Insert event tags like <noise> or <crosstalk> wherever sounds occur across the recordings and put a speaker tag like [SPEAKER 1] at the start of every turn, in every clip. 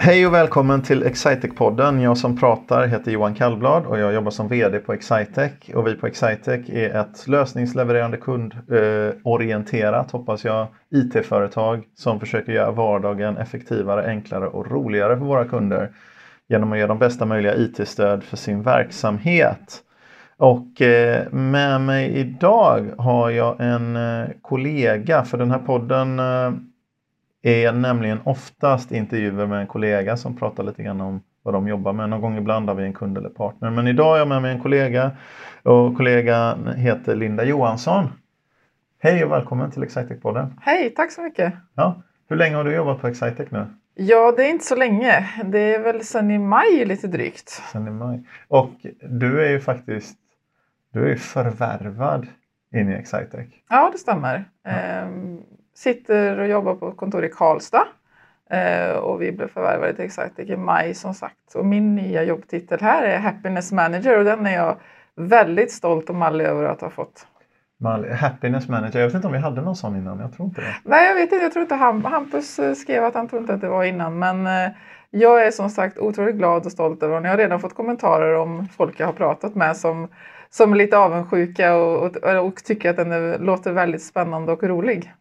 [SPEAKER 1] Hej och välkommen till Excitec-podden. Jag som pratar heter Johan Kallblad och jag jobbar som VD på Excitec. Och vi på Excitec är ett lösningslevererande kundorienterat, hoppas jag, IT-företag som försöker göra vardagen effektivare, enklare och roligare för våra kunder genom att ge dem bästa möjliga IT-stöd för sin verksamhet. Och eh, med mig idag har jag en eh, kollega, för den här podden eh, är nämligen oftast intervjuer med en kollega som pratar lite grann om vad de jobbar med. Någon gång ibland har vi en kund eller partner. Men idag är jag med mig en kollega och kollegan heter Linda Johansson. Hej och välkommen till Excitec-podden.
[SPEAKER 2] Hej, tack så mycket.
[SPEAKER 1] Ja, hur länge har du jobbat på Excitec nu?
[SPEAKER 2] Ja, det är inte så länge. Det är väl sedan i maj lite drygt.
[SPEAKER 1] Sen i maj. Och du är ju faktiskt du är förvärvad in i Excitec.
[SPEAKER 2] Ja, det stämmer. Ja. Ehm, sitter och jobbar på kontor i Karlstad. Ehm, och vi blev förvärvade till Excitec i maj som sagt. Och min nya jobbtitel här är Happiness Manager och den är jag väldigt stolt och mallig över att ha fått.
[SPEAKER 1] Happiness Manager, jag vet inte om vi hade någon sån innan, jag tror inte det.
[SPEAKER 2] Nej, jag vet inte, jag tror inte Hampus eh, skrev att han trodde att det var innan men eh, jag är som sagt otroligt glad och stolt över den. Jag har redan fått kommentarer om folk jag har pratat med som som är lite avundsjuka och, och, och tycker att den är, låter väldigt spännande och rolig.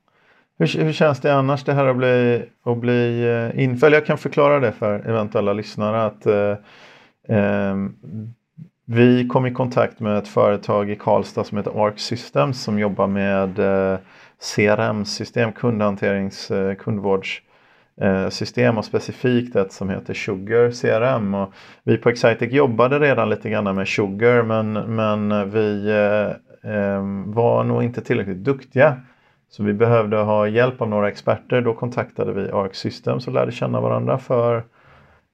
[SPEAKER 1] Hur, hur känns det annars det här att bli, att bli uh, inföljd? Jag kan förklara det för eventuella lyssnare att uh, um, vi kom i kontakt med ett företag i Karlstad som heter Arc Systems som jobbar med eh, uh, CRM-system, kundhanterings, kundvårds system och specifikt ett som heter Sugar CRM. Och vi på Excitec jobbade redan lite grann med Sugar men, men vi eh, ehm, var nog inte tillräckligt duktiga. Så vi behövde ha hjälp av några experter. Då kontaktade vi Arc Systems och lärde känna varandra för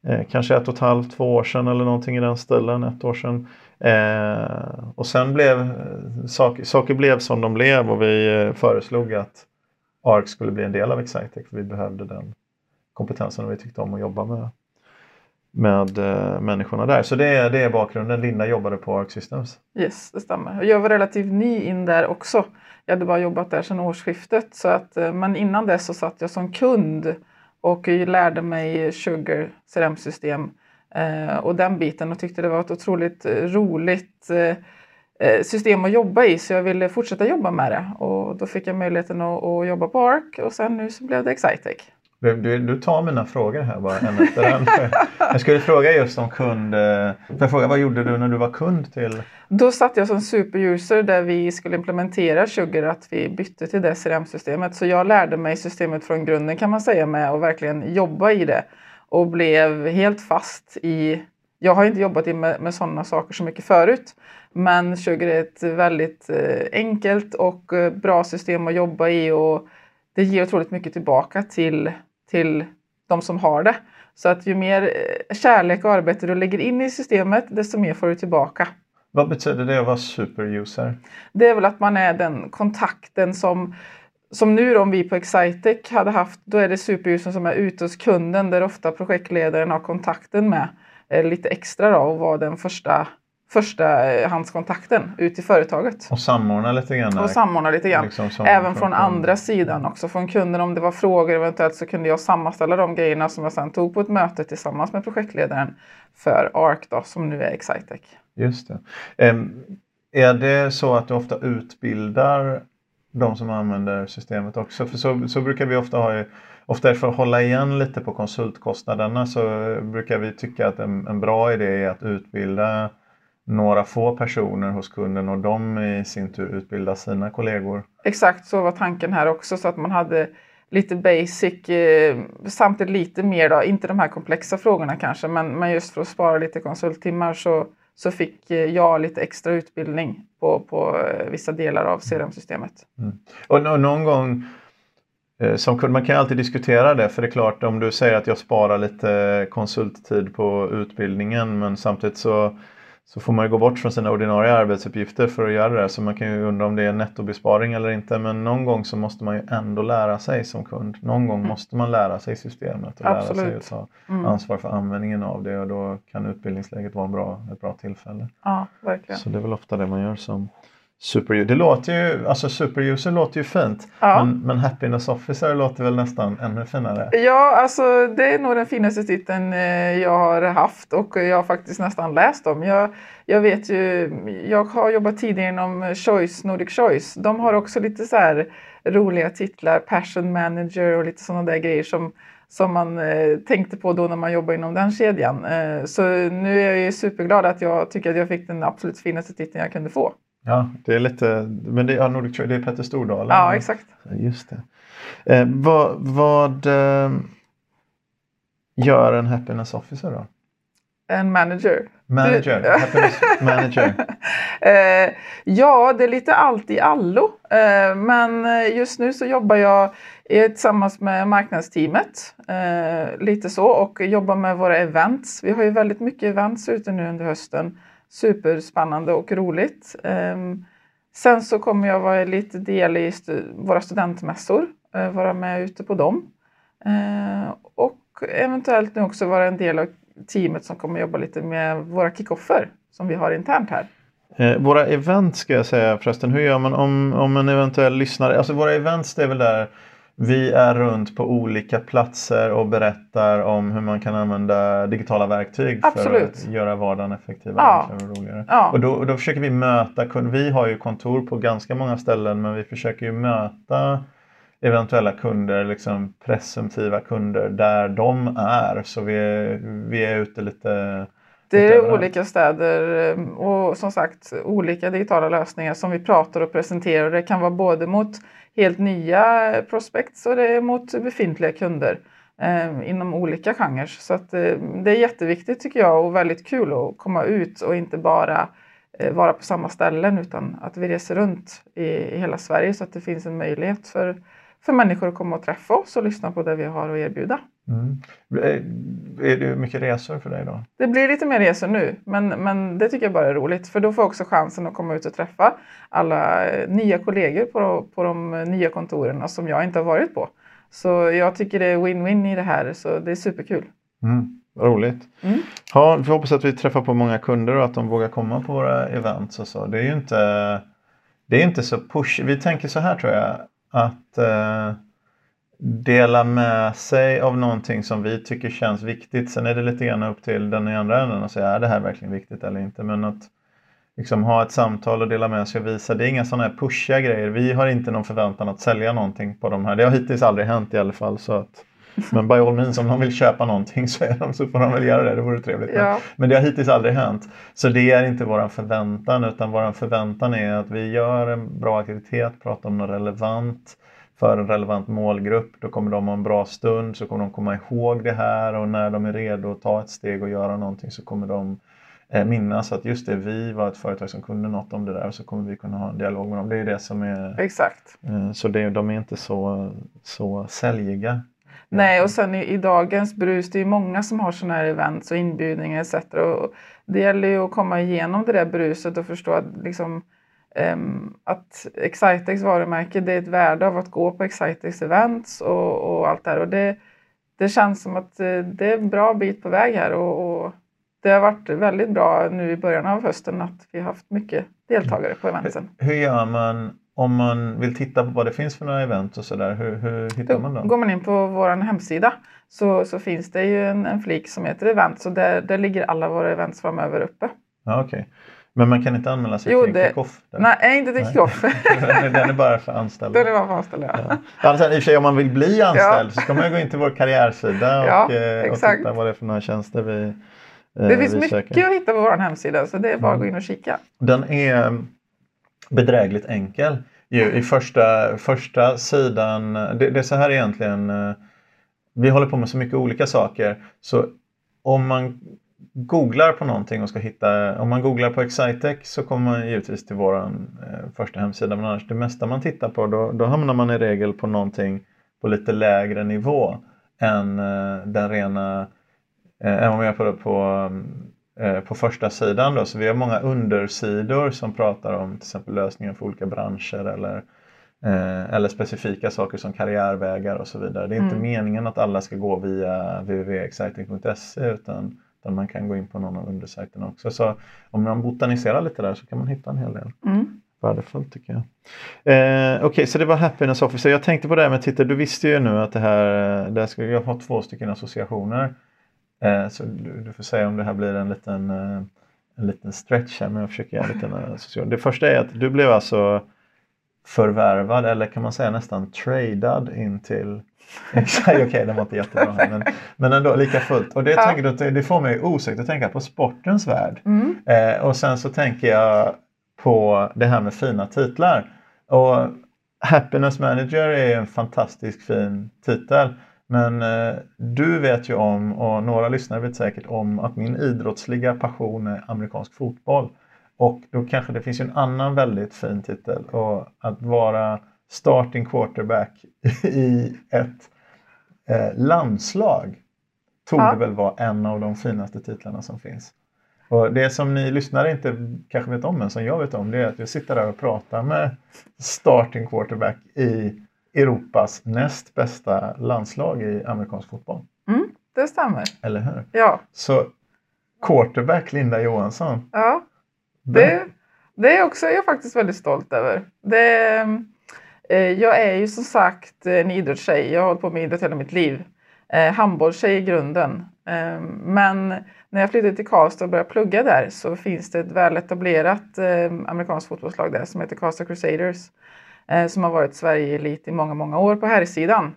[SPEAKER 1] eh, kanske ett och ett halvt, två år sedan eller någonting i den stilen, ett år sedan. Eh, och sen blev eh, saker, saker blev som de blev och vi eh, föreslog att ARC skulle bli en del av Excitec. För vi behövde den kompetensen och vi tyckte om att jobba med, med eh, människorna där. Så det är, det är bakgrunden. Linda jobbade på Arc Systems.
[SPEAKER 2] Yes, det stämmer. Jag var relativt ny in där också. Jag hade bara jobbat där sedan årsskiftet. Så att, eh, men innan dess så satt jag som kund och lärde mig Sugar CRM-system eh, och den biten och tyckte det var ett otroligt eh, roligt system att jobba i så jag ville fortsätta jobba med det och då fick jag möjligheten att, att jobba på Ark och sen nu så blev det Excitec.
[SPEAKER 1] Du, du tar mina frågor här bara en efter en. <laughs> jag skulle fråga just om kund. Eh, får jag fråga, vad gjorde du när du var kund till?
[SPEAKER 2] Då satt jag som superuser där vi skulle implementera Sugar, att vi bytte till det CRM-systemet. Så jag lärde mig systemet från grunden kan man säga med att verkligen jobba i det och blev helt fast i jag har inte jobbat med, med sådana saker så mycket förut. Men Sugar är ett väldigt eh, enkelt och eh, bra system att jobba i och det ger otroligt mycket tillbaka till till de som har det. Så att ju mer eh, kärlek och arbete du lägger in i systemet, desto mer får du tillbaka.
[SPEAKER 1] Vad betyder det att vara superuser?
[SPEAKER 2] Det är väl att man är den kontakten som som nu om vi på Excitec hade haft, då är det superusen som är ute hos kunden där ofta projektledaren har kontakten med eh, lite extra då och vara den första förstahandskontakten eh, ut till företaget.
[SPEAKER 1] Och samordna lite grann?
[SPEAKER 2] Och samordna lite grann. Liksom Även från, andra sidan också. Från kunden om det var frågor eventuellt så kunde jag sammanställa de grejerna som jag sedan tog på ett möte tillsammans med projektledaren för ARC då, som nu är Excitec.
[SPEAKER 1] Just det. Um, är det så att du ofta utbildar de som använder systemet också? För så, så brukar vi ofta ha Ofta för att hålla igen lite på konsultkostnaderna så brukar vi tycka att en, en bra idé är att utbilda några få personer hos kunden och de i sin tur utbildar sina kollegor.
[SPEAKER 2] Exakt så var tanken här också så att man hade lite basic, eh, samtidigt lite mer då, inte de här komplexa frågorna kanske, men, men just för att spara lite konsulttimmar så, så fick eh, jag lite extra utbildning på, på eh, vissa delar av CRM-systemet.
[SPEAKER 1] Mm. Och, och någon gång som kund, man kan alltid diskutera det för det är klart om du säger att jag sparar lite konsulttid på utbildningen men samtidigt så så får man ju gå bort från sina ordinarie arbetsuppgifter för att göra det. Så man kan ju undra om det är nettobesparing eller inte. Men någon gång så måste man ju ändå lära sig som kund. Någon gång mm. måste man lära sig systemet och Absolut. lära sig att ta mm. ansvar för användningen av det. Och då kan utbildningsläget vara en bra, ett bra tillfälle.
[SPEAKER 2] Ja, verkligen.
[SPEAKER 1] Så det är väl ofta det man gör som Super, det låter ju, alltså superuser låter ju fint.
[SPEAKER 2] Ja.
[SPEAKER 1] Men, men happiness officer låter väl nästan ännu finare.
[SPEAKER 2] Ja, alltså det är nog den finaste titeln eh, jag har haft och jag har faktiskt nästan läst om. Jag, jag vet ju, jag har jobbat tidigare inom Choice, Nordic Choice. De har också lite så här roliga titlar, passion manager och lite sådana där grejer som, som man eh, tänkte på då när man jobbade inom den kedjan. Eh, så nu är jag ju superglad att jag tycker att jag fick den absolut finaste titeln jag kunde få.
[SPEAKER 1] Ja, det är lite, men det, ja, Nordic det är Petter Stordalen.
[SPEAKER 2] Ja, exakt.
[SPEAKER 1] Just det. Eh, vad vad eh, gör en happiness officer då?
[SPEAKER 2] En manager.
[SPEAKER 1] Manager,
[SPEAKER 2] Du-
[SPEAKER 1] happiness <laughs> manager.
[SPEAKER 2] Eh, ja, det är lite allt i allo. Eh, men just nu så jobbar jag tillsammans med marknadsteamet. Eh, lite så och jobbar med våra events. Vi har ju väldigt mycket events ute nu under hösten. Superspännande och roligt. Ehm, sen så kommer jag vara lite del i våra studentmässor. Eh, vara med ute på dem. Ehm, och eventuellt nu också vara en del av teamet som kommer jobba lite med våra kickoffer som vi har internt här.
[SPEAKER 1] Eh, våra event ska jag säga förresten, hur gör man om, om en eventuell lyssnare, alltså våra events det är väl där vi är runt på olika platser och berättar om hur man kan använda digitala verktyg för
[SPEAKER 2] Absolut.
[SPEAKER 1] att göra vardagen effektivare
[SPEAKER 2] Ja.
[SPEAKER 1] och roligare.
[SPEAKER 2] Ja.
[SPEAKER 1] Och då, då försöker vi möta kunder. Vi har ju kontor på ganska många ställen men vi försöker ju möta eventuella kunder, liksom presumtiva kunder där de är. Så vi är, vi är ute lite
[SPEAKER 2] Det är olika städer eh, och som sagt olika digitala lösningar som vi pratar och presenterar. Det kan vara både mot helt nya prospects och det är mot befintliga kunder eh, inom olika genrer. Så att, eh, det är jätteviktigt tycker jag och väldigt kul att komma ut och inte bara eh, vara på samma ställen utan att vi reser runt i, i hela Sverige så att det finns en möjlighet för, för människor att komma och träffa oss och lyssna på det vi har att erbjuda.
[SPEAKER 1] Mm. Eh, Är det mycket resor för dig då?
[SPEAKER 2] Det blir lite mer resor nu, men, men det tycker jag bara är roligt. För då får jag också chansen att komma ut och träffa alla eh, nya kollegor på, på de eh, nya kontoren som jag inte har varit på. Så jag tycker det är win-win i det här, så det är superkul.
[SPEAKER 1] Mm. Roligt.
[SPEAKER 2] Mm.
[SPEAKER 1] Ja, vi hoppas att vi träffar på många kunder och att de vågar komma på våra events och så. Det är ju inte, det är inte så push. Vi tänker så här tror jag att eh, dela med sig av någonting som vi tycker känns viktigt. Sen är det lite grann upp till den i andra änden att säga är det här verkligen viktigt eller inte. Men att liksom ha ett samtal och dela med sig och visa. Det är inga sådana här pushiga grejer. Vi har inte någon förväntan att sälja någonting på de här. Det har hittills aldrig hänt i alla fall. Så att, men by all means, om de vill köpa någonting så, är de, så får de väl göra det. Det vore trevligt. Men,
[SPEAKER 2] Ja.
[SPEAKER 1] men det har hittills aldrig hänt. Så det är inte våran förväntan utan våran förväntan är att vi gör en bra aktivitet, pratar om något relevant för en relevant målgrupp. Då kommer de ha en bra stund, så kommer de komma ihåg det här och när de är redo att ta ett steg och göra någonting så kommer de eh, minnas att just det, vi var ett företag som kunde något om det där och så kommer vi kunna ha en dialog med dem. Det är det som är,
[SPEAKER 2] Exakt.
[SPEAKER 1] eh, så det, de är inte så, så säljiga.
[SPEAKER 2] Nej, och sen i, i dagens brus, det är ju många som har sådana här events och inbjudningar etc. Och det gäller ju att komma igenom det där bruset och förstå att, liksom, ehm, att Excitex varumärke, det är ett värde av att gå på Excitex events och, och allt det här. Och det, det känns som att eh, det är en bra bit på väg här och, och det har varit väldigt bra nu i början av hösten att vi har haft mycket deltagare på eventsen.
[SPEAKER 1] Hur gör man om man vill titta på vad det finns för några event och sådär? Hur, hur hittar man dem?
[SPEAKER 2] Går man in på vår hemsida så, så finns det ju en, en flik som heter event så där, där ligger alla våra events framöver uppe.
[SPEAKER 1] Ja, okej. Men man kan inte anmäla sig
[SPEAKER 2] Jo,
[SPEAKER 1] till
[SPEAKER 2] det-
[SPEAKER 1] kick-off?
[SPEAKER 2] Nej, inte till kickoff. <laughs>
[SPEAKER 1] den är bara för anställda?
[SPEAKER 2] Den är bara för anställda.
[SPEAKER 1] Ja. Ja, sen, I och för sig om man vill bli anställd så ska man gå in till vår karriärsida och,
[SPEAKER 2] Ja,
[SPEAKER 1] eh, och titta vad det är för några tjänster vi, eh,
[SPEAKER 2] Det finns
[SPEAKER 1] vi
[SPEAKER 2] mycket
[SPEAKER 1] söker.
[SPEAKER 2] att hitta på vår hemsida så det är bara att
[SPEAKER 1] Mm.
[SPEAKER 2] gå in och kika.
[SPEAKER 1] Den är bedrägligt enkel. Ju, I första, första sidan, det, det är så här egentligen, eh, vi håller på med så mycket olika saker. Så om man googlar på någonting och ska hitta, om man googlar på Excitec så kommer man givetvis till vår eh, första hemsida. Men annars det mesta man tittar på då, då hamnar man i regel på någonting på lite lägre nivå än eh, den rena, eh, än vad är på, på på första sidan. Då. Så vi har många undersidor som pratar om till exempel lösningar för olika branscher eller, eh, eller specifika saker som karriärvägar och så vidare. Det är inte
[SPEAKER 2] Mm.
[SPEAKER 1] meningen att alla ska gå via www.exciting.se utan, utan man kan gå in på någon av undersajterna också. Så om man botaniserar lite där så kan man hitta en hel del.
[SPEAKER 2] Mm.
[SPEAKER 1] Värdefullt tycker jag. Eh, Okej, okay, så det var Happiness Officer. Jag tänkte på det här med titel. Du visste ju nu att det här, det här ska, jag har två stycken associationer. Eh, så du, får säga om det här blir en liten, eh, en liten stretch här, men jag försöker göra en liten association. Det första är att du blev alltså förvärvad eller kan man säga nästan tradad in till <laughs> Okej, okay, den var inte jättebra. Men, men ändå lika fullt. Och det, ja. tänker, det får mig osökt att tänka på sportens värld. Mm. Eh, och sen så tänker jag på det här med fina titlar. Och Happiness Manager är en fantastiskt fin titel. Men eh, du vet ju om, och några lyssnare vet säkert om, att min idrottsliga passion är amerikansk fotboll. Och då kanske det finns en annan väldigt fin titel och att vara starting quarterback <laughs> i ett eh, landslag tog ja. väl vara en av de finaste titlarna som finns. Och Det som ni lyssnare inte kanske vet om, men som jag vet om, det är att jag sitter där och pratar med starting quarterback i Europas näst bästa landslag i amerikansk fotboll.
[SPEAKER 2] Mm, det stämmer.
[SPEAKER 1] Eller hur?
[SPEAKER 2] Ja.
[SPEAKER 1] Så quarterback Linda Johansson.
[SPEAKER 2] Ja, det, det är också jag faktiskt väldigt stolt över. Det, eh, jag är ju som sagt en idrottstjej. Jag har hållit på med idrott hela mitt liv. Eh, handbollstjej i grunden. Eh, men när jag flyttade till Karlstad och började plugga där så finns det ett väletablerat eh, amerikanskt fotbollslag där som heter Karlstad Crusaders. Eh, som har varit Sverige-elit i många, många år på här sidan.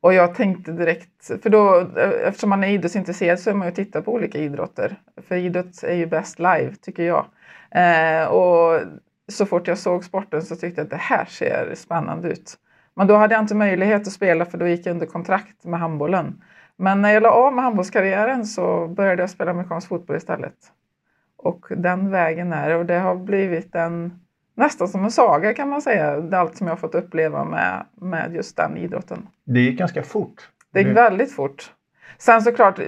[SPEAKER 2] Och jag tänkte direkt, för då eh, eftersom man är idrottsintresserad så är man ju tittar på olika idrotter. För idrott är ju bäst live tycker jag. Eh, och så fort jag såg sporten så tyckte jag att det här ser spännande ut. Men då hade jag inte möjlighet att spela för då gick jag under kontrakt med handbollen. Men när jag la av med handbollskarriären så började jag spela amerikansk fotboll istället. Och den vägen är det och det har blivit en nästan som en saga kan man säga, allt som jag har fått uppleva med, med just den idrotten.
[SPEAKER 1] Det gick ganska fort.
[SPEAKER 2] Det gick väldigt fort. Sen såklart,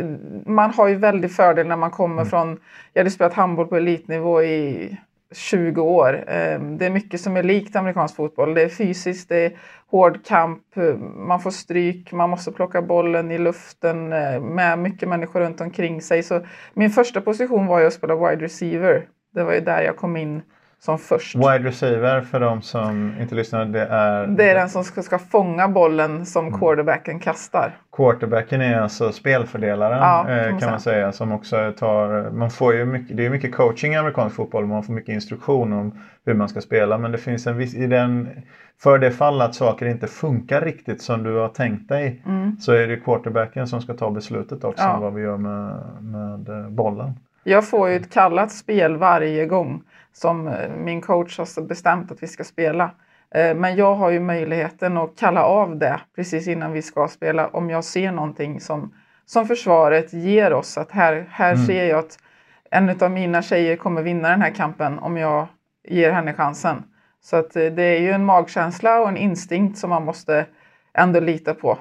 [SPEAKER 2] man har ju väldigt fördel när man kommer mm. från, jag hade spelat handboll på elitnivå i 20 år. Ehm, det är mycket som är likt amerikansk fotboll. Det är fysiskt, det är hård kamp, man får stryk, man måste plocka bollen i luften eh, med mycket människor runt omkring sig. Så min första position var ju att spela wide receiver. Det var ju där jag kom in som först.
[SPEAKER 1] Wide receiver för de som inte lyssnar, det är?
[SPEAKER 2] Det är den som ska, ska fånga bollen som mm. quarterbacken kastar.
[SPEAKER 1] Quarterbacken är alltså spelfördelaren ja, kan, eh, man, kan man säga som också tar, man får ju mycket, det är mycket coaching i amerikansk fotboll, man får mycket instruktion om hur man ska spela men det finns en viss, i den, för det fall att saker inte funkar riktigt som du har tänkt dig mm. så är det quarterbacken som ska ta beslutet också ja. vad vi gör med, med eh, bollen.
[SPEAKER 2] Jag får ju ett kallat spel varje gång som eh, min coach har bestämt att vi ska spela. Eh, men jag har ju möjligheten att kalla av det precis innan vi ska spela om jag ser någonting som, som försvaret ger oss. Att här, här mm. ser jag att en av mina tjejer kommer vinna den här kampen om jag ger henne chansen. Så att eh, det är ju en magkänsla och en instinkt som man måste ändå lita på.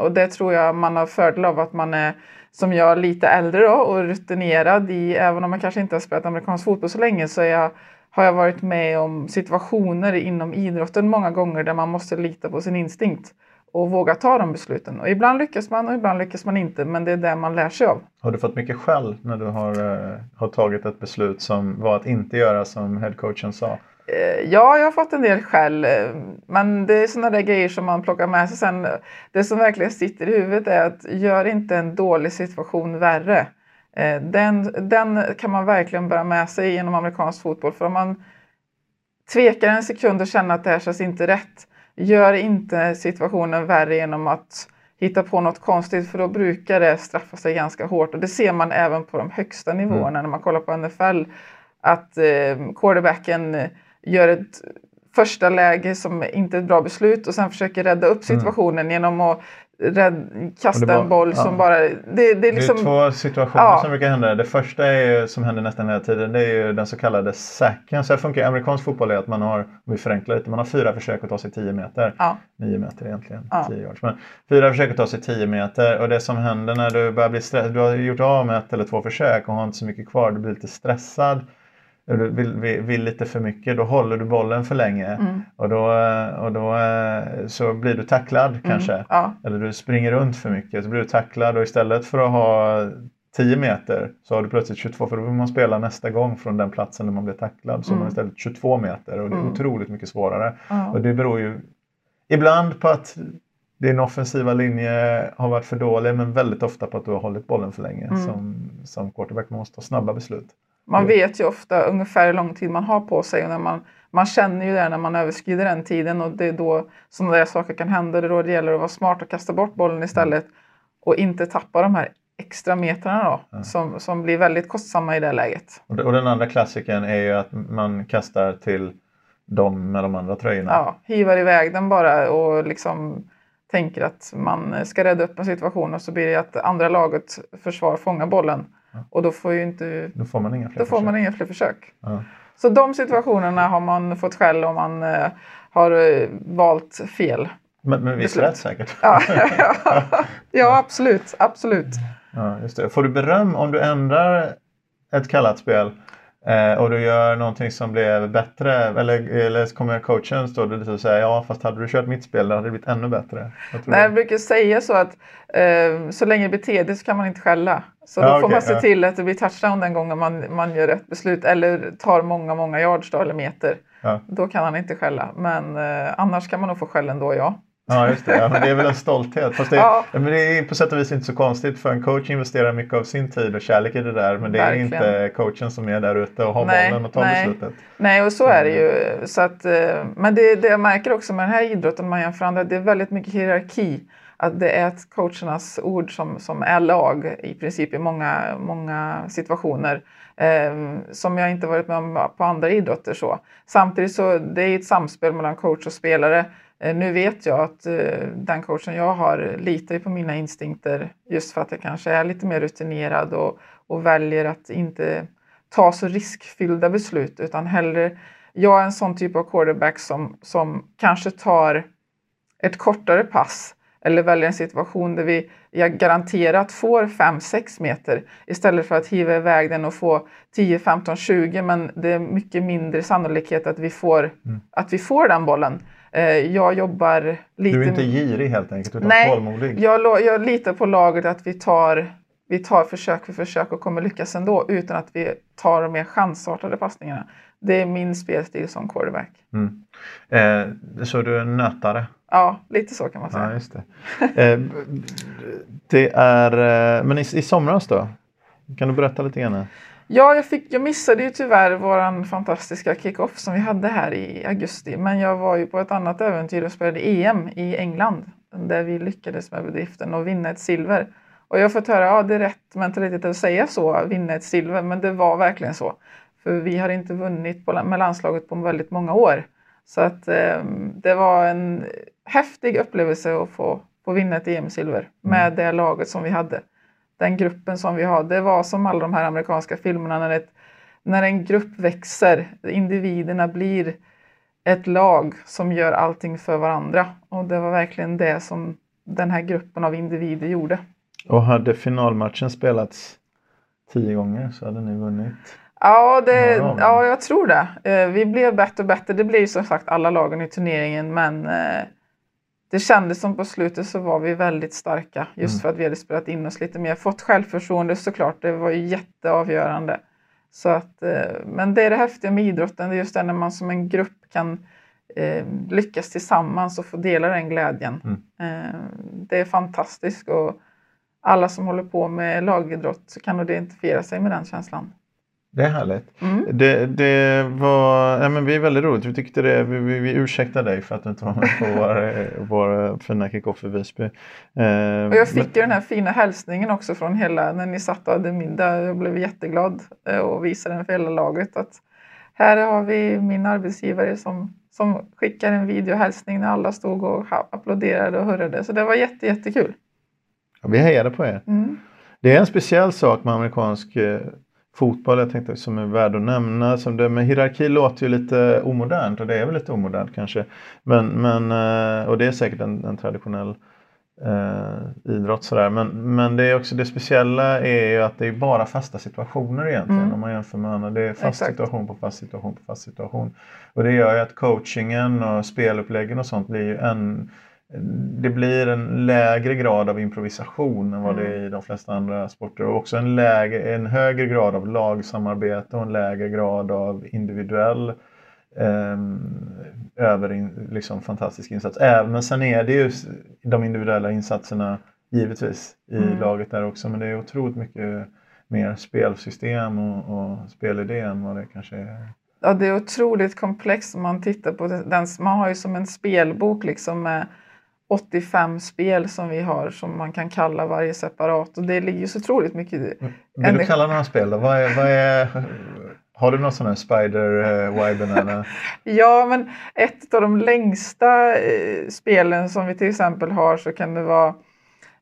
[SPEAKER 2] och det tror jag man har fördel av att man är som jag lite äldre då och rutinerad i, även om jag kanske inte har spelat amerikansk fotboll så länge så jag, har jag varit med om situationer inom idrotten många gånger där man måste lita på sin instinkt och våga ta de besluten. Och ibland lyckas man och ibland lyckas man inte, men det är det man lär sig av.
[SPEAKER 1] Har du fått mycket skäll när du har, eh, har tagit ett beslut som var att inte göra som headcoachen sa?
[SPEAKER 2] Eh, ja, jag har fått en del skäll, eh, men det är sådana där grejer som man plockar med sig sen. Det som verkligen sitter i huvudet är att gör inte en dålig situation värre. Eh, den, den kan man verkligen bära med sig genom amerikansk fotboll. För om man tvekar en sekund och känner att det här känns inte rätt, gör inte situationen värre genom att hitta på något konstigt för då brukar det straffa sig ganska hårt. Och det ser man även på de högsta nivåerna mm. när man kollar på NFL. Att eh, quarterbacken gör ett första läge som inte är ett bra beslut och sen försöker rädda upp mm. situationen mm. genom att rädd, kasta bara, en boll som bara... Det,
[SPEAKER 1] det, är liksom, det är liksom- två situationer ja. som brukar hända. Det första är ju, som händer nästan hela tiden det är ju den så kallade sacken. Så här funkar amerikansk fotboll är att man har, om vi förenklar lite, man har fyra försök att ta sig 10 meter. Ja. 9 meter egentligen, ja. 10 yards. Men fyra försök att ta sig 10 meter och det som händer när du börjar bli stressad, du har gjort av med ett eller två försök och har inte så mycket kvar, du blir lite stressad du vill, vill, vill, lite för mycket, då håller du bollen för länge mm. och, då, och då eh, så blir du tacklad mm. kanske. Ja. Eller du springer runt för mycket, så blir du tacklad och istället för att ha 10 meter så har du plötsligt 22 för då vill man spela nästa gång från den platsen där man blir tacklad. Så
[SPEAKER 2] Mm.
[SPEAKER 1] man har istället 22 meter och det är
[SPEAKER 2] Mm.
[SPEAKER 1] otroligt mycket svårare.
[SPEAKER 2] Ja.
[SPEAKER 1] Och det beror ju ibland på att din offensiva linje har varit för dålig men väldigt ofta på att du har hållit bollen för länge.
[SPEAKER 2] Mm.
[SPEAKER 1] Som, som quarterback man måste ta snabba beslut.
[SPEAKER 2] Man vet ju ofta ungefär hur lång tid man har på sig. Och när man, man känner ju det när man överskrider den tiden och det är då sådana där saker kan hända. Det är då det gäller att vara smart och kasta bort bollen istället och inte tappa de här extra metrarna då,
[SPEAKER 1] Ja.
[SPEAKER 2] som, som blir väldigt kostsamma i det läget.
[SPEAKER 1] Och, den andra klassiken är ju att man kastar till de med de andra tröjorna.
[SPEAKER 2] Ja, hivar iväg den bara och liksom tänker att man ska rädda upp en situation och så blir det att andra laget försvar fångar bollen. Och då får, ju inte,
[SPEAKER 1] Då får man inga fler
[SPEAKER 2] då får man
[SPEAKER 1] försök.
[SPEAKER 2] inga fler försök.
[SPEAKER 1] Ja.
[SPEAKER 2] Så de situationerna har man fått skäll om man eh, har eh, valt fel.
[SPEAKER 1] Men, men visst rätt säkert. <laughs>
[SPEAKER 2] Ja, ja absolut. absolut.
[SPEAKER 1] Ja, just det. Får du beröm om du ändrar ett kallat spel eh, och du gör någonting som blev bättre? Eller, eller kommer coachen stå där och säga ja fast hade du kört mitt spel då hade det blivit ännu bättre? Tror
[SPEAKER 2] Nej, jag brukar säga så att eh, så länge det beter så kan man inte skälla. Så
[SPEAKER 1] Ja,
[SPEAKER 2] då får man se
[SPEAKER 1] ja.
[SPEAKER 2] till att det blir touchdown den gången man, man gör rätt beslut eller tar många, många yards då, eller meter.
[SPEAKER 1] Ja.
[SPEAKER 2] Då kan han inte skälla. Men eh, annars kan man nog få skäll ändå, ja.
[SPEAKER 1] Ja, just det. Ja, men det är väl en stolthet. Fast det,
[SPEAKER 2] Ja.
[SPEAKER 1] men det är på sätt och vis inte så konstigt för en coach investerar mycket av sin tid och kärlek i det där. Men det är
[SPEAKER 2] Verkligen.
[SPEAKER 1] inte coachen som är där ute och har
[SPEAKER 2] Nej,
[SPEAKER 1] bollen och tar
[SPEAKER 2] nej.
[SPEAKER 1] beslutet.
[SPEAKER 2] Nej, och så är det ju. Så att, eh, men det, det jag märker också med den här idrotten, man jämför andra, det är väldigt mycket hierarki. Att det är ett coachernas ord som, som är lag i princip i många, många situationer. Eh, som jag inte varit med om på andra idrotter. Så. Samtidigt så det är ett samspel mellan coach och spelare. Eh, nu vet jag att eh, den coachen jag har litar på mina instinkter just för att jag kanske är lite mer rutinerad och, och väljer att inte ta så riskfyllda beslut utan hellre jag är en sån typ av quarterback som, som kanske tar ett kortare pass eller väljer en situation där vi jag garanterat får 5-6 meter istället för att hiva iväg den och få 10, 15, 20 men det är mycket mindre sannolikhet att vi får, att vi får den bollen. Eh, Jag jobbar lite...
[SPEAKER 1] Du är inte girig helt enkelt utan
[SPEAKER 2] Nej,
[SPEAKER 1] tålmodig.
[SPEAKER 2] Jag, jag litar på laget att vi tar, vi tar försök för försök och kommer lyckas ändå utan att vi tar de mer chansartade passningarna. Det är min spelstil som quarterback.
[SPEAKER 1] Mm. Eh, så du är en nötare?
[SPEAKER 2] Ja, lite så kan man
[SPEAKER 1] Ja,
[SPEAKER 2] säga.
[SPEAKER 1] just det. Eh, det är, eh, men i, i somras då? Kan du berätta lite grann?
[SPEAKER 2] Ja, jag, fick, jag missade ju tyvärr våran fantastiska kick-off som vi hade här i augusti. Men jag var ju på ett annat äventyr och spelade EM i England där vi lyckades med bedriften och vinna ett silver. Och jag har fått höra, ja det är rätt mentalitet att säga så, vinna ett silver, men det var verkligen så. För vi har inte vunnit på, med landslaget på väldigt många år. Så att eh, det var en häftig upplevelse att få, få vinna ett EM-silver med det laget som vi hade. Den gruppen som vi har. Det var som alla de här amerikanska filmerna när, ett, när en grupp växer, individerna blir ett lag som gör allting för varandra. Och det var verkligen det som den här gruppen av individer gjorde.
[SPEAKER 1] Och hade finalmatchen spelats tio gånger så hade ni vunnit.
[SPEAKER 2] Ja, det,
[SPEAKER 1] Ja,
[SPEAKER 2] jag tror det. Eh, Vi blev bättre och bättre. Det blir som sagt alla lagen i turneringen, men eh, det kändes som på slutet så var vi väldigt starka just
[SPEAKER 1] Mm.
[SPEAKER 2] för att vi hade spelat in oss lite mer. Fått självförtroende såklart, det var ju jätteavgörande. Så att, eh, men det är det häftiga med idrotten, det är just det när man som en grupp kan eh, lyckas tillsammans och få dela den glädjen.
[SPEAKER 1] Mm.
[SPEAKER 2] Eh, det är fantastiskt och alla som håller på med lagidrott så kan nog identifiera sig med den känslan.
[SPEAKER 1] Det är härligt.
[SPEAKER 2] Mm.
[SPEAKER 1] Det, det var, ja, men vi är väldigt roligt. Vi tyckte det, vi, vi, vi ursäktar dig för att du inte var med på <laughs> vår, vår fina kick-off i Visby. Eh,
[SPEAKER 2] Och jag fick ju den här fina hälsningen också från hela, när ni satt och hade middag. Jag blev jätteglad eh, och visade den för hela laget att här har vi min arbetsgivare som, som skickar en videohälsning när alla stod och applåderade och hurrade. Så det var jätte, jättekul.
[SPEAKER 1] men, vi hejade på er.
[SPEAKER 2] Mm.
[SPEAKER 1] Det är en speciell sak med amerikansk eh, fotboll jag tänkte som är värd att nämna. Som det med hierarki låter ju lite omodernt och det är väl lite omodernt kanske. Men, men, eh, och det är säkert en, en traditionell eh, idrott sådär. Men, men det är också det speciella är ju att det är bara fasta situationer egentligen
[SPEAKER 2] Mm.
[SPEAKER 1] om man jämför med andra. Det är fast
[SPEAKER 2] Exakt.
[SPEAKER 1] situation på fast situation på fast situation. Och det gör ju att coachingen och speluppläggen och sånt blir ju en det blir en lägre grad av improvisation än vad det
[SPEAKER 2] Mm.
[SPEAKER 1] är i de flesta andra sporter och också en, lägre, en högre grad av lagsamarbete och en lägre grad av individuell eh, över liksom fantastisk insats. Även, men sen är det ju de individuella insatserna givetvis i
[SPEAKER 2] Mm.
[SPEAKER 1] laget där också men det är otroligt mycket mer spelsystem och, och spelidé än vad det kanske är.
[SPEAKER 2] Ja, det är otroligt komplext om man tittar på den. Man har ju som en spelbok liksom med 85 spel som vi har som man kan kalla varje separat och det ligger ju så otroligt mycket i-
[SPEAKER 1] Vill du kalla några spel då? Vad är, vad är, har du någon sån här Spider uh, Y-banana? <laughs>
[SPEAKER 2] Ja, men ett av de längsta eh, spelen som vi till exempel har så kan det vara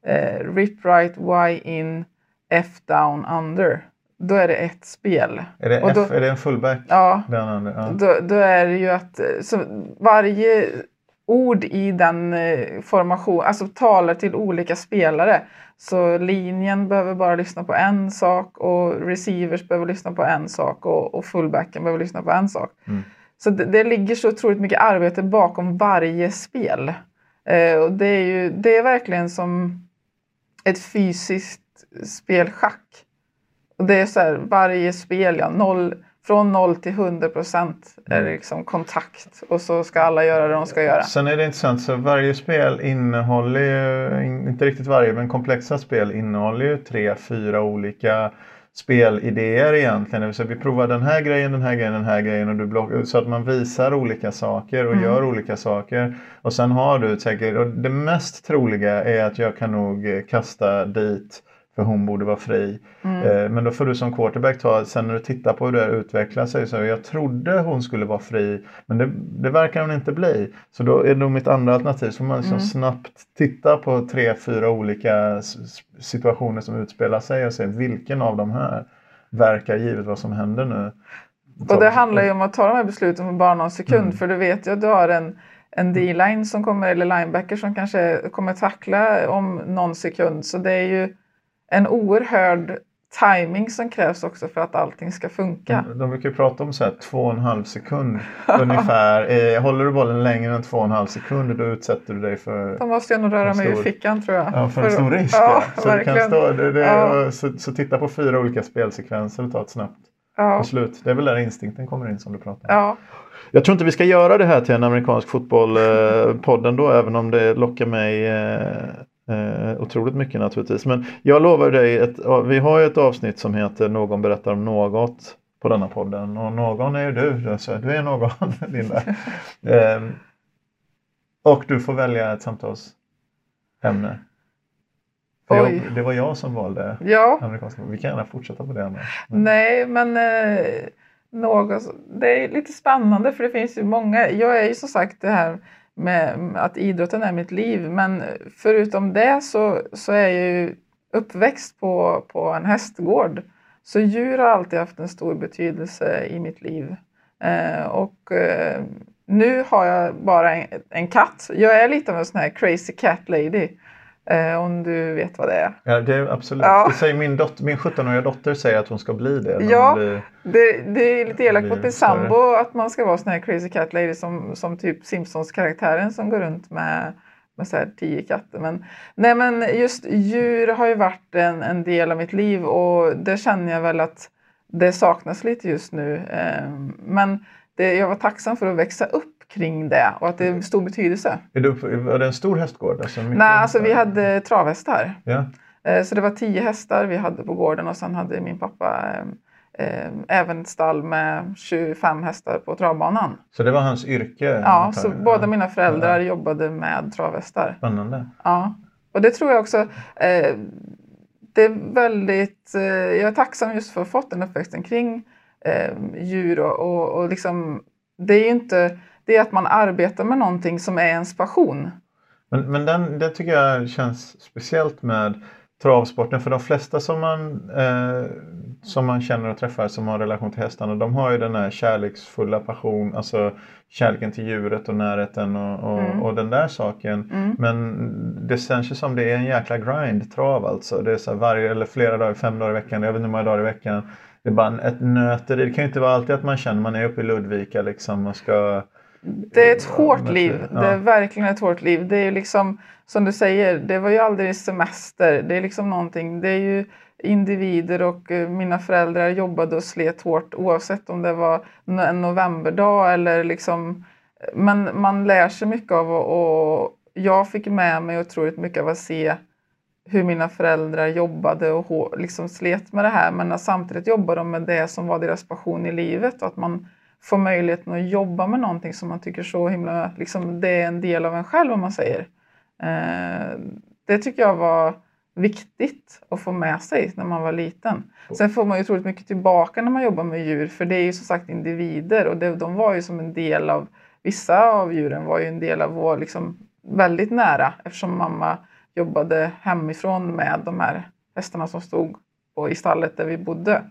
[SPEAKER 2] eh, Rip Right Y In F Down Under. Då är det ett spel.
[SPEAKER 1] Är det,
[SPEAKER 2] Och då-
[SPEAKER 1] F, är det en fullback?
[SPEAKER 2] Ja?
[SPEAKER 1] Ja.
[SPEAKER 2] då, då är det ju att eh, så varje ord i den eh, formation, alltså talar till olika spelare. Så linjen behöver bara lyssna på en sak och receivers behöver lyssna på en sak och, och fullbacken behöver lyssna på en sak.
[SPEAKER 1] Mm.
[SPEAKER 2] Så det, det ligger så otroligt mycket arbete bakom varje spel. Eh, och det är ju det är verkligen som ett fysiskt spel schack. Och det är så här, varje spel, ja, noll, från 0 till 100 procent är det liksom kontakt och så ska alla göra det de ska göra.
[SPEAKER 1] Sen är det intressant, så varje spel innehåller ju, in- inte riktigt varje, men komplexa spel innehåller ju tre, fyra olika spelidéer egentligen. Det vill säga vi provar den här grejen, den här grejen, den här grejen och du block, så att man visar olika saker och
[SPEAKER 2] Mm.
[SPEAKER 1] gör olika saker. Och sen har du säkert, och det mest troliga är att jag kan nog kasta dit för hon borde vara fri.
[SPEAKER 2] Mm.
[SPEAKER 1] Eh, Men då får du som quarterback ta, sen när du tittar på hur det utvecklar sig, så jag trodde hon skulle vara fri, men det, det verkar hon inte bli. Så då är nog mitt andra alternativ, så man liksom
[SPEAKER 2] Mm.
[SPEAKER 1] snabbt titta på tre, fyra olika situationer som utspelar sig och se vilken av de här verkar givet vad som händer nu.
[SPEAKER 2] Och det handlar ju om att ta de här besluten på bara någon sekund.
[SPEAKER 1] Mm.
[SPEAKER 2] För du vet ju att du har en, en D-line som kommer, eller linebacker som kanske kommer tackla om någon sekund. Så det är ju en oerhörd timing som krävs också för att allting ska funka.
[SPEAKER 1] De, de brukar ju prata om så här två och en halv sekund <laughs> ungefär. Eh, håller du bollen längre än två och en halv sekund då utsätter du dig för
[SPEAKER 2] Då måste jag nog röra mig
[SPEAKER 1] stor-
[SPEAKER 2] fickan tror jag.
[SPEAKER 1] Ja, för en stor risk. <laughs>
[SPEAKER 2] Ja,
[SPEAKER 1] Ja, så, du kan stå, det, det,
[SPEAKER 2] Ja.
[SPEAKER 1] så, så titta på fyra olika spelsekvenser och ta ett snabbt
[SPEAKER 2] Ja,
[SPEAKER 1] beslut. Det är väl där instinkten kommer in som du pratar om.
[SPEAKER 2] ja.
[SPEAKER 1] Jag tror inte vi ska göra det här till en amerikansk fotbollpodd ändå, även om det lockar mig eh, eh, otroligt mycket naturligtvis. Men jag lovar dig, ett, vi har ju ett avsnitt som heter Någon berättar om något på denna podden och någon är ju du, alltså, du är någon <laughs> Linda. Ehm, och du får välja ett samtalsämne. Jag, det var jag som valde
[SPEAKER 2] ja.
[SPEAKER 1] amerikanska Vi kan gärna fortsätta på det annars. Men-
[SPEAKER 2] Nej, men eh, något, det är lite spännande för det finns ju många. Jag är ju som sagt det här med att idrotten är mitt liv, men förutom det så, så är jag ju uppväxt på, på en hästgård. Så djur har alltid haft en stor betydelse i mitt liv. Eh, och eh, nu har jag bara en, en katt. Jag är lite av en sån här crazy cat lady. Eh, om du vet vad det är.
[SPEAKER 1] Ja, det är absolut.
[SPEAKER 2] Ja.
[SPEAKER 1] Det säger min, dot- min 17-åriga dotter säger att hon ska bli det.
[SPEAKER 2] Ja.
[SPEAKER 1] Blir,
[SPEAKER 2] Det, det är lite elakt mot min sambo att man ska vara sån här crazy cat lady som, som typ Simpsons-karaktären som går runt med, med så här tio katter. Men, nej men just djur har ju varit en, en del av mitt liv och det känner jag väl att det saknas lite just nu. Eh, Men det, jag var tacksam för att växa upp kring det och att det är stor betydelse.
[SPEAKER 1] är du, var det en stor hästgård? Alltså
[SPEAKER 2] Nej, alltså vi hade travhästar.
[SPEAKER 1] Ja.
[SPEAKER 2] Eh, Så det var tio hästar vi hade på gården och sen hade min pappa eh, eh, även ett stall med 25 hästar på travbanan.
[SPEAKER 1] Så det var hans yrke?
[SPEAKER 2] Ja, så båda mina föräldrar
[SPEAKER 1] Ja.
[SPEAKER 2] jobbade med travhästar.
[SPEAKER 1] Spännande.
[SPEAKER 2] Ja, och det tror jag också. Eh, det är väldigt, eh, jag är tacksam just för att ha fått den uppväxten kring djur och, och, och liksom, det är ju inte, det är att man arbetar med någonting som är ens passion.
[SPEAKER 1] Men, men den, det tycker jag känns speciellt med travsporten. För de flesta som man, eh, som man känner och träffar som har relation till hästarna. De har ju den här kärleksfulla passion. Alltså kärleken till djuret och närheten och, och,
[SPEAKER 2] Mm.
[SPEAKER 1] och den där saken.
[SPEAKER 2] Mm.
[SPEAKER 1] Men det känns ju som det är en jäkla grind trav alltså. Det är så varje eller flera dagar, fem dagar i veckan. Jag vet inte hur många dagar i veckan. Det är bara ett nöteri. Det kan ju inte vara alltid att man känner man är uppe i Ludvika liksom och ska
[SPEAKER 2] Det är ett hårt liv. Det är verkligen ett hårt liv. Det är liksom, som du säger, det var ju aldrig semester. Det är liksom någonting, det är ju individer och eh, mina föräldrar jobbade och slet hårt oavsett om det var en novemberdag eller liksom men man lär sig mycket av och jag fick med mig otroligt mycket av att se hur mina föräldrar jobbade och liksom slet med det här men samtidigt jobbade de med det som var deras passion i livet och att man får möjligheten att jobba med någonting som man tycker så himla, liksom det är en del av en själv om man säger. Eh, det tycker jag var viktigt att få med sig när man var liten. Sen får man ju otroligt mycket tillbaka när man jobbar med djur för det är ju som sagt individer och det, de var ju som en del av, vissa av djuren var ju en del av vår, liksom väldigt nära eftersom mamma jobbade hemifrån med de här hästarna som stod på, i stallet där vi bodde.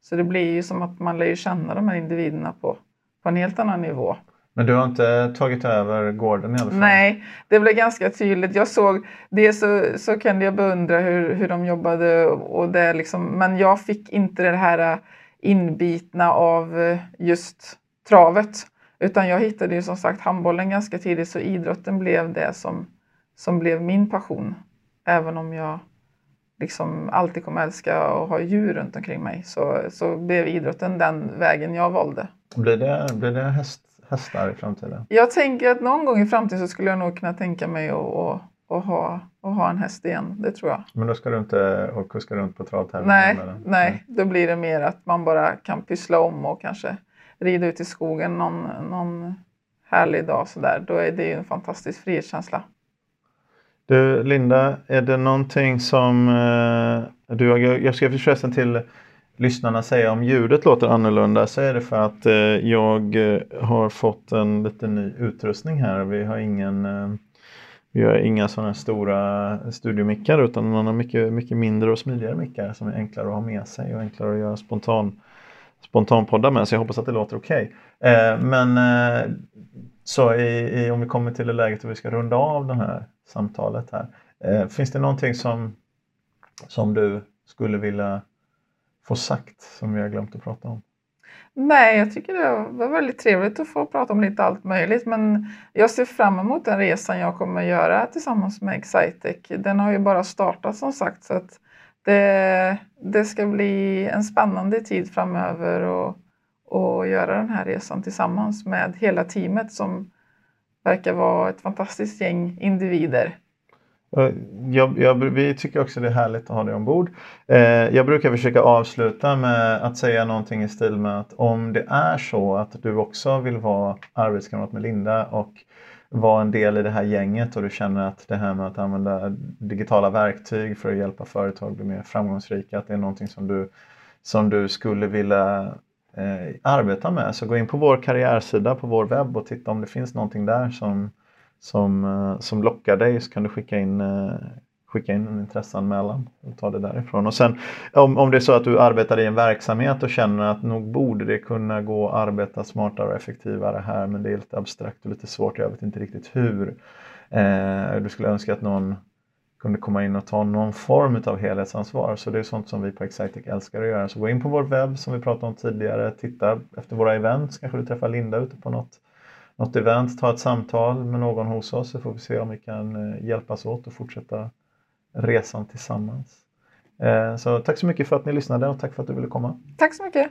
[SPEAKER 2] Så det blir ju som att man lär känna de här individerna på, på en helt annan nivå.
[SPEAKER 1] Men du har inte tagit över gården i alla fall?
[SPEAKER 2] Nej, det blev ganska tydligt. Jag såg det så, så kunde jag beundra hur, hur de jobbade och det liksom, men jag fick inte det här inbitna av just travet. Utan jag hittade ju som sagt handbollen ganska tidigt så idrotten blev det som, som blev min passion. Även om jag liksom alltid kommer älska att ha djur runt omkring mig så, så blev idrotten den vägen jag valde.
[SPEAKER 1] Blir det, blir det häst, hästar i framtiden?
[SPEAKER 2] Jag tänker att någon gång i framtiden så skulle jag nog kunna tänka mig att, att, att, ha, att ha en häst igen. Det tror jag.
[SPEAKER 1] Men då ska du inte kuska runt på travtävlingar?
[SPEAKER 2] Nej, nej, nej, då blir det mer att man bara kan pyssla om och kanske rida ut i skogen någon, någon härlig dag sådär. Då är det ju en fantastisk frihetskänsla.
[SPEAKER 1] Du Linda, är det någonting som eh, du, har... jag ska förresten till lyssnarna säga om ljudet låter annorlunda så är det för att eh, jag eh, har fått en lite ny utrustning här. Vi har ingen eh, vi har inga sådana stora studiomickar utan man har mycket, mycket mindre och smidigare mickar som är enklare att ha med sig och enklare att göra spontan spontanpodda med så jag hoppas att det låter okej. Okay. Eh, men eh, så i, i, om vi kommer till det läget att vi ska runda av den här samtalet här. Eh, finns det någonting som, som du skulle vilja få sagt som vi har glömt att prata om?
[SPEAKER 2] Nej, jag tycker det var väldigt trevligt att få prata om lite allt möjligt men jag ser fram emot den resan jag kommer göra tillsammans med Excitec. Den har ju bara startat som sagt så att det, det ska bli en spännande tid framöver och, och göra den här resan tillsammans med hela teamet som verkar vara ett fantastiskt gäng individer.
[SPEAKER 1] Eh, jag, jag, vi tycker också det är härligt att ha dig ombord. Eh, jag brukar försöka avsluta med att säga någonting i stil med att om det är så att du också vill vara arbetskamrat med Linda och vara en del i det här gänget och du känner att det här med att använda digitala verktyg för att hjälpa företag bli mer framgångsrika, att det är någonting som du, som du skulle vilja eh, arbeta med. Så gå in på vår karriärsida på vår webb och titta om det finns någonting där som, som, eh, som lockar dig så kan du skicka in eh, skicka in en intresseanmälan och ta det därifrån. Och sen om, om det är så att du arbetar i en verksamhet och känner att nog borde det kunna gå att arbeta smartare och effektivare här men det är lite abstrakt och lite svårt, jag vet inte riktigt hur. Eh, du skulle önska att någon kunde komma in och ta någon form av helhetsansvar. Så det är sånt som vi på Excitec älskar att göra. Så gå in på vår webb som vi pratade om tidigare, titta efter våra events, kanske du träffar Linda ute på något, något event, ta ett samtal med någon hos oss så får vi se om vi kan eh, hjälpas åt och fortsätta resan tillsammans. Eh, så tack så mycket för att ni lyssnade och tack för att du ville komma.
[SPEAKER 2] Tack så mycket.